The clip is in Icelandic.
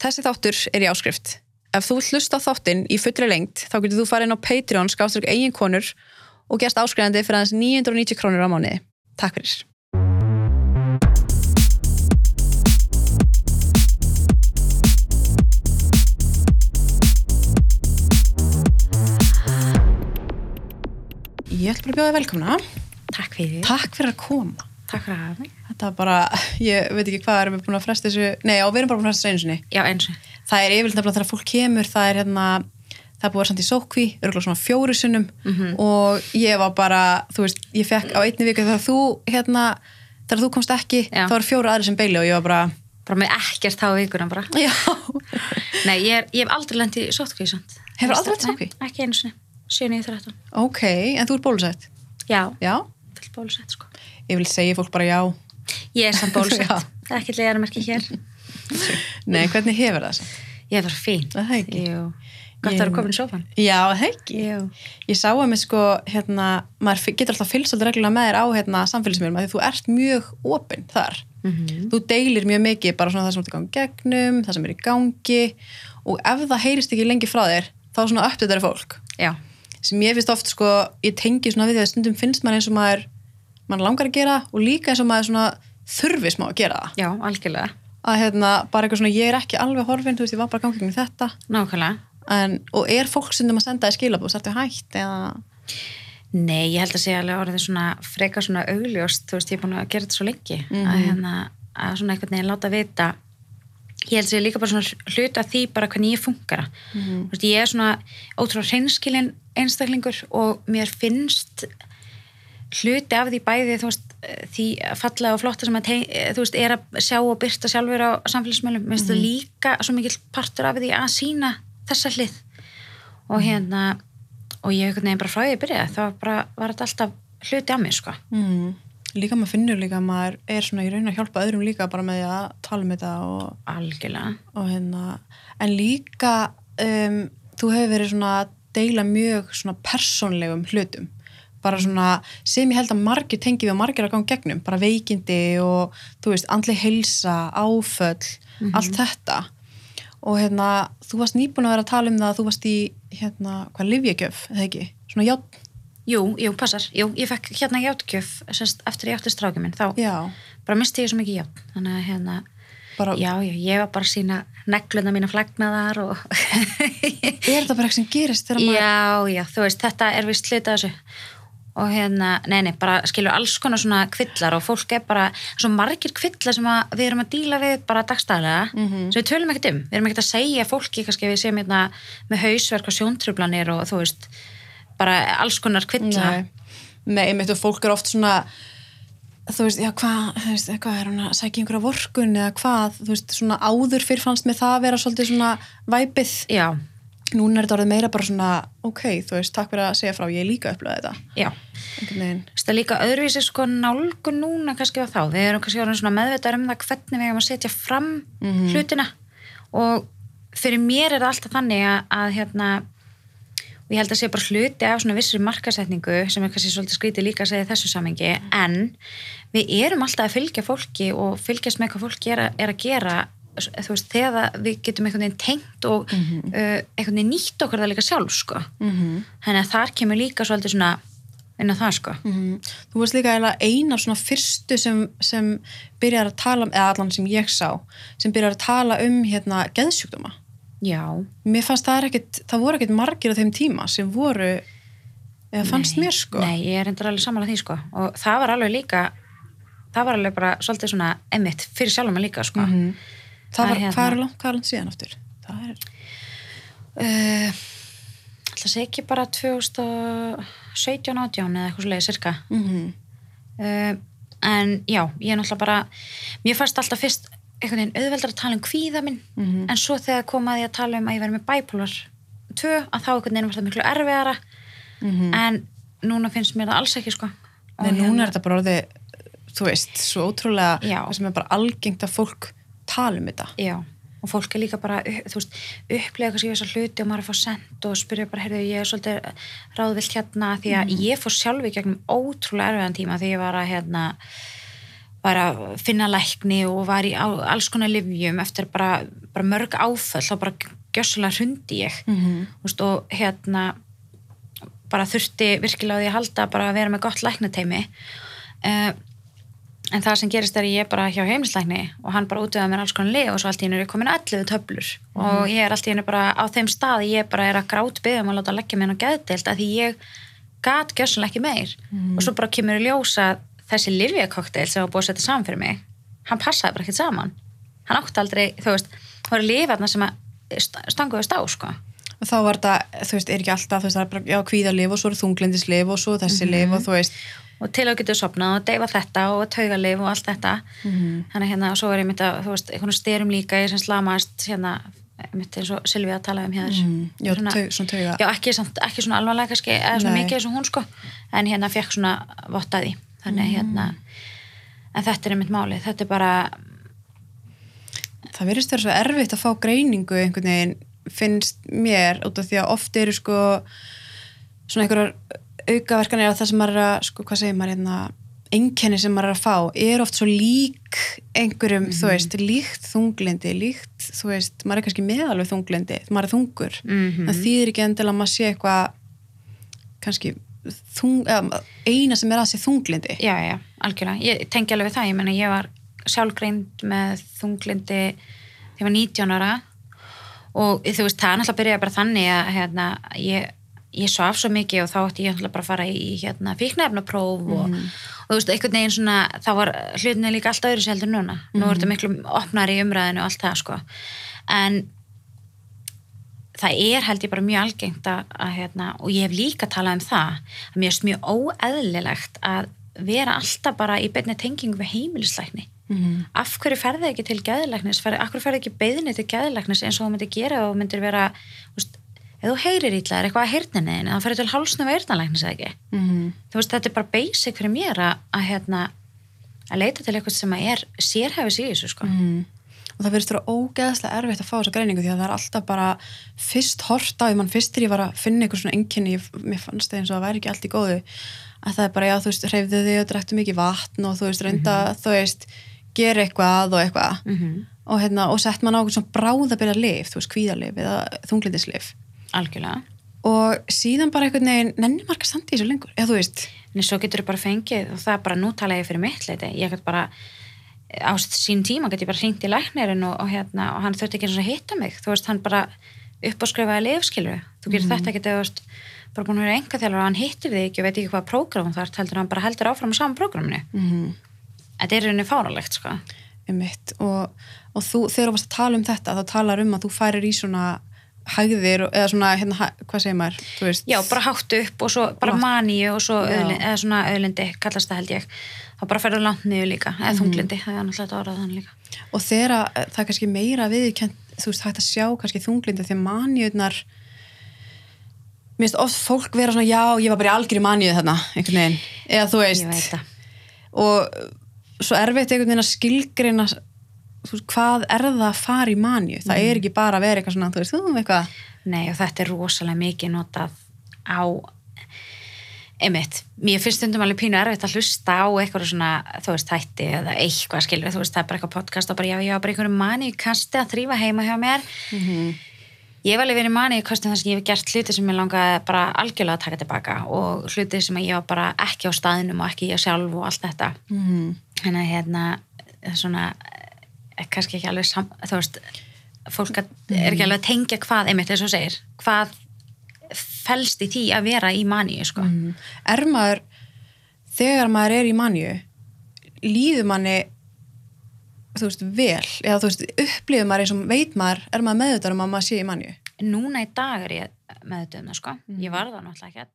Þessi þáttur er í áskrift. Ef þú vilt hlusta á þáttinn í fullri lengt þá getur þú farið inn á Patreon skáströkk eigin konur og gerst áskrifandi fyrir aðeins 990 krónur á mánuði. Takk fyrir. Ég ætla bara að bjóða þig velkomna. Takk fyrir. Takk fyrir að koma. Takk fyrir að hafa mig. Þetta er bara, ég veit ekki hvað erum við búin að fresta þessu, nei, á, við erum bara búin að fresta þessu einu sinni. Já, eins og. Það er yfirleitt nefnilega þegar fólk kemur, það er hérna, það er búið að vera samt í sókví, örgulega svona fjóru sinnum Mhm. og ég var bara, þú veist, ég fekk á einni viku þegar þú, hérna, þegar þú komst ekki, Já. þá var fjóru aðri sem beili og ég var bara, Bara með ekkert á vikuna bara. já, Nei, ég, er, ég hef aldrei lendið í sótkvíð samt. Hefur aldrei lent í sóttkví? Nei, Ekki einu sinni. 7.13. ok, en þú ert bólusett, sko. ég vil segja fólk bara já, Ég er samt bólusett. Já. Það er ekki legarmerki hér. nei, hvernig hefur það þess Ég er bara fín. Það er ekki. Jú. Gott að vera komin í sófan. Já, það ekki. Jú. Ég sá að mig sko, hérna, maður getur alltaf fylgst alltaf reglulega með þér á hérna, samfélagsmiðlum því þú ert mjög opinn þar. Mm Þú deilir mjög mikið bara svona það sem ert í gangi gegnum, það sem er í gangi og ef það heyrist ekki lengi frá þér, þá svona uppdættari fólk. Já. Sem ég finnst oft sko, ég tengi svona við því að stundum finnst maður eins og maður, maður langar að gera og líka eins og maður svona þurfi smá að gera það. Já, algjörlega. Að hérna, bara eitthvað svona, ég er ekki alveg horfinn, þú veist, ég var bara að gangi gegnum þetta. Nákvæmlega. En, og er fólk stundum að senda þér skilabúð, þetta hægt eða... Nei, ég held að segja alveg orðið svona freka svona augljóst, þú veist, ég er búin að gera þetta svo lengi Mhm. að hérna, að svona láta vita ég held að segja líka bara svona hluta því bara hvernig ég funkara Mhm. þú veist, ég er svona ótrúlega hreinskilin einstaklingur og mér finnst hluti af því bæði þú veist, því fallega og flotta sem að þú veist, er að sjá og byrta sjálfur á samfélagsmeilum, mér finnst það líka svo mikill partur af því að sína þessa hlið. Og hérna og ég einhvern veginn bara frá því að byrja þá bara var þetta alltaf hluti af mér sko. Mm. Líka maður finnur líka að maður er svona í raun að hjálpa öðrum líka bara með að tala um þetta og, algjörlega. og hérna en líka um, þú hefur verið svona að deila mjög svona persónlegum hlutum. Bara svona sem ég held að margir tengi við og margir að ganga gegnum, bara veikindi og þú veist, andli heilsa áföll, allt þetta. Og hérna, þú varst nýbúin að vera að tala um það að þú varst í hérna, hvað livjegjöf, eða ekki, svona játn jú, jú, passar, jú, ég fekk hérna semst, eftir ég átti stráki minn þá já, bara misti ég svo mikið ját þannig að hérna, bara, já, já, ég var bara sína negluna mína flagnaðar og er þetta bara eitthvað sem gerist þegar maður já, já, þú veist, þetta er vist hluta þessu. Og hérna, nei, nei, bara skilur alls konar svona kvillar og fólk er bara svo margir kvillar sem við erum að díla við bara dagstæðlega, Mhm. sem við tölum ekkert um. Við erum ekkert að segja fólki, kannski við séum hérna með hausverk og sjóntrublanir og þú veist, bara alls konar kvilla. Nei, einmitt og fólk er oft svona þú veist, já hvað, þú veist, hvað er hún að sækja einhverja vorkun eða hvað, þú veist, svona áður fyrir fannst með það að vera svolítið svona væpið, já, núna er þetta orðið meira bara svona, ok, þú veist, takk fyrir að segja frá, ég er líka að upplöða þetta, já. Einhvern veginn. Það er líka öðruvísi sko nálgun núna kannski á þá, við erum kannski orðin svona meðvitað um það hvernig við erum að setja fram hlutina. Og fyrir mér er það alltaf þannig að, að hérna og ég held að sé bara hluti af svona vissri markasetningu sem er kannski svolítið skrítið líka að segja þessu samengi en við erum alltaf að fylgja fólki og fylgjast með hvað fólki er að, er að gera veist, þegar við getum einhvern veginn tengt og uh, einhvern veginn nýtt okkur það líka sjálf sko. Mm -hmm. þannig að þar kemur líka svolítið svona inn á það sko. Þú veist líka eina svona fyrstu sem, sem byrjar að tala um, eða allan sem ég sá, sem byrjar að tala um hérna geðsjúkdóma já, mér fannst það er ekkit, það voru ekkit margir á þeim tíma sem voru eða fannst Nei, mér sko. Nei, ég er endur alveg sammála því sko. Og það var alveg líka það var alveg bara svolítið svona emitt fyrir sjálfum mig líka sko. Mhm. það Það var, hérna- hvað er langt, hvað er langt síðan aftur? Það er, uh, Það sé ekki bara 2017 átján eða eitthvað svoleiði cirka. Mm uh, en já, ég er náttúrulega bara mér fannst alltaf fyrst einhvern veginn auðveldar að tala um kvíða minn. Mhm. en svo þegar kom að tala um að ég verði með bipolar 2 að þá einhvern veginn var það miklu erfiðara. Mhm. en núna finnst mér það alls ekki sko. Og Nei, núna hérna- er þetta bara orðið þú veist, svo ótrúlega það sem er bara algengt að fólk tala um þetta. Já, og fólk er líka bara þú veist, upplega kannski þessar hluti og maður er að fá send og spyrja bara, heyrðu, ég er svolítið ráðvilt hérna því að ég fór sjálfi gegnum ótrúlega erfiðan tíma því ég var að hérna var að finna lækni og var í alls konar livjum eftir bara, bara mörg áföll þá bara gjössalega hrundi ég. Mm -hmm. Úst, og hérna bara þurfti virkilega á því að halda bara að vera með gott læknateimi uh, en það sem gerist er ég bara hjá heimlislækni og hann bara útöða mér alls konar lið og svo allt í hennu er ég komin að 11 töflur. Og ég er allt í hennu bara á þeim stað ég bara er að grát byggja um að láta leggja mér á geðdeild að því ég gat gjössanlega ekki meir. Og svo bara kemur í ljósa þessi livjakokteil sem var búið að setja saman fyrir mig hann passaði bara ekkert saman. Hann átti aldrei, þú veist, það voru lifarna sem að st- stanguðust á sko. Og þá var þetta, þú veist, er ekki alltaf þú veist, það er bara, já, kvíðalif og svo er þunglindisliv og svo þessi Mhm. lif og þú veist. Og til að getur sopnað og deyfa þetta og taugalif og allt þetta. Þannig hérna og svo er ég myndi að þú veist, einhvern styrum líka ég sem slamast hérna myndi eins og Silvía að tala um hér. Mm, já, tau, svona tauga. Já ekki, samt, ekki svona alvarlega kannski eða svona Nei. mikið eins og hún sko. En hérna fekk svona vottaði þannig Mm. hérna en þetta er einmitt málið, þetta er bara það verðist vera svo erfitt að fá greiningu einhvern veginn finnst mér út af því að oft eru sko svona einhverjar aukaverkanir á það sem maður er að sko hvað segir maður hérna einkenni sem maður er að fá er oft svo lík einhverjum, þú veist, líkt þunglindi, líkt, þú veist, maður er kannski meðalveg þunglindi, maður er þungur Mhm. það þýðir ekki endilega að maður sé eitthvað kannski þung, eina sem er að sé þunglindi já, já, algjörlega, ég tengi alveg það. Ég meina ég var sjálfgreind með þunglindi þegar ég var 19 ára. Og þú veist, það er náttúrulega byrjaði bara þannig að hérna, ég, ég svaf svo mikið og þá ætti ég náttúrulega bara að fara í hérna, fíknefnapróf og, og þú veist, einhvern veginn svona, þá var hlutinni líka allt öðru seldur núna, nú er þetta miklu opnar í umræðinu og allt það sko. En það er held ég bara mjög algengt að, að hérna, og ég hef líka talað um það að mér er mjög óeðlilegt að vera alltaf bara í beinni tengingu við heimilislækni. Mm af hverju ferði ekki til fer, af hverju ferði ekki beðinni til geðlæknis eins og þú myndir gera og myndir vera úst, ef þú heyrir ítla er eitthvað að heyrninni en það ferði til hálsna veirnalæknis eða ekki? -hmm. þú veist þetta er bara basic fyrir mér að, að, hérna, að leita til eitthvað sem að er sérhæfis í þessu sko. Mm. Og það verðist vera ógeðslega erfitt að fá þessa greiningu því að það er alltaf bara fyrst hort á því mann fyrst þegar ég var að finna eitthvað svona enginni, mér fannst það eins og það væri ekki allt í góðu að það er bara, já, þú veist, hreyfðu þig og drektu mikið vatn og þú veist, reynda, þú veist gera eitthvað og eitthvað. Mm -hmm. og, hérna, og sett mann á eitthvað svona bráðabyrja lif, þú veist, kvíðalif eða þunglindislif algjörlega. Og síðan bara einhvern veginn nenni marga standi í þessu lengur, eða þú veist. En svo getur þú bara fengið og það er bara nú tala ég fyrir mitt leiti ég get bara á sín tíma get ég bara hringt í læknirinn og, og, hérna, og hann þurfti ekki eins og hitta mig. Þú veist, hann bara upp og skrifaði lifskilur þú gerir þetta ekki þegar þú veist bara búin að vera enga og hann hittir þig ekki og veit ekki hvað prógram það er, heldur hann bara heldur áfram á saman prógraminu. Mm þetta er rauninni fáralegt sko. Um mitt og, og þú, þegar þú varst að tala um þetta þá talar um að þú færir í svona hægðir eða svona, hérna, hvað segir maður þú veist, já, bara háttu upp og svo bara maníu og svo öðlindi, eða svona öðlindi kallast það held ég þá bara ferður langt niður líka, eða Mhm. þunglindi það er náttúrulega orðað þannig líka. Og þegar að- það er kannski meira viðkjönd þú veist, hægt að sjá kannski þunglindi að manjöðnar mér finnst oft fólk vera svona, já, ég var bara í algjörði manjöð þarna, einhvern veginn. Eða þú veist, það. Og svo erfitt einhvern veginn að skilgreina þú veist, hvað er það að fara í manju það er ekki bara að vera eitthvað svona þú veist, þú veist, eitthvað. Nei og þetta er rosalega mikið notað á einmitt, mér finnst stundum alveg pínu erfitt að hlusta á eitthvað svona þú veist þætti eða eitthvað skilur þú veist það er bara eitthvað podcast og bara já, já, bara einhverju manni kasti að þrýfa heima hjá mér. Ég hef alveg verið manni í kasti þar sem ég hef gert hluti sem ég langaði bara algjörlega að taka tilbaka og hluti sem ég var bara ekki á staðinum og ekki ég sjálf og allt þetta. Mm. þannig að hérna svona, eh, kannski ekki alveg sam, þú veist, fólk er ekki alveg að tengja hvað, einmitt eins og segir hvað felst í því að vera í maníu, sko. Mm. er maður þegar maður er í manju líður manni þú veist, vel? Eða þú veist, upplifir maður eins og veit maður er maður meðutar um að maður sé í manju núna í dag er ég með þetta um það, sko. Ég var það náttúrulega ekki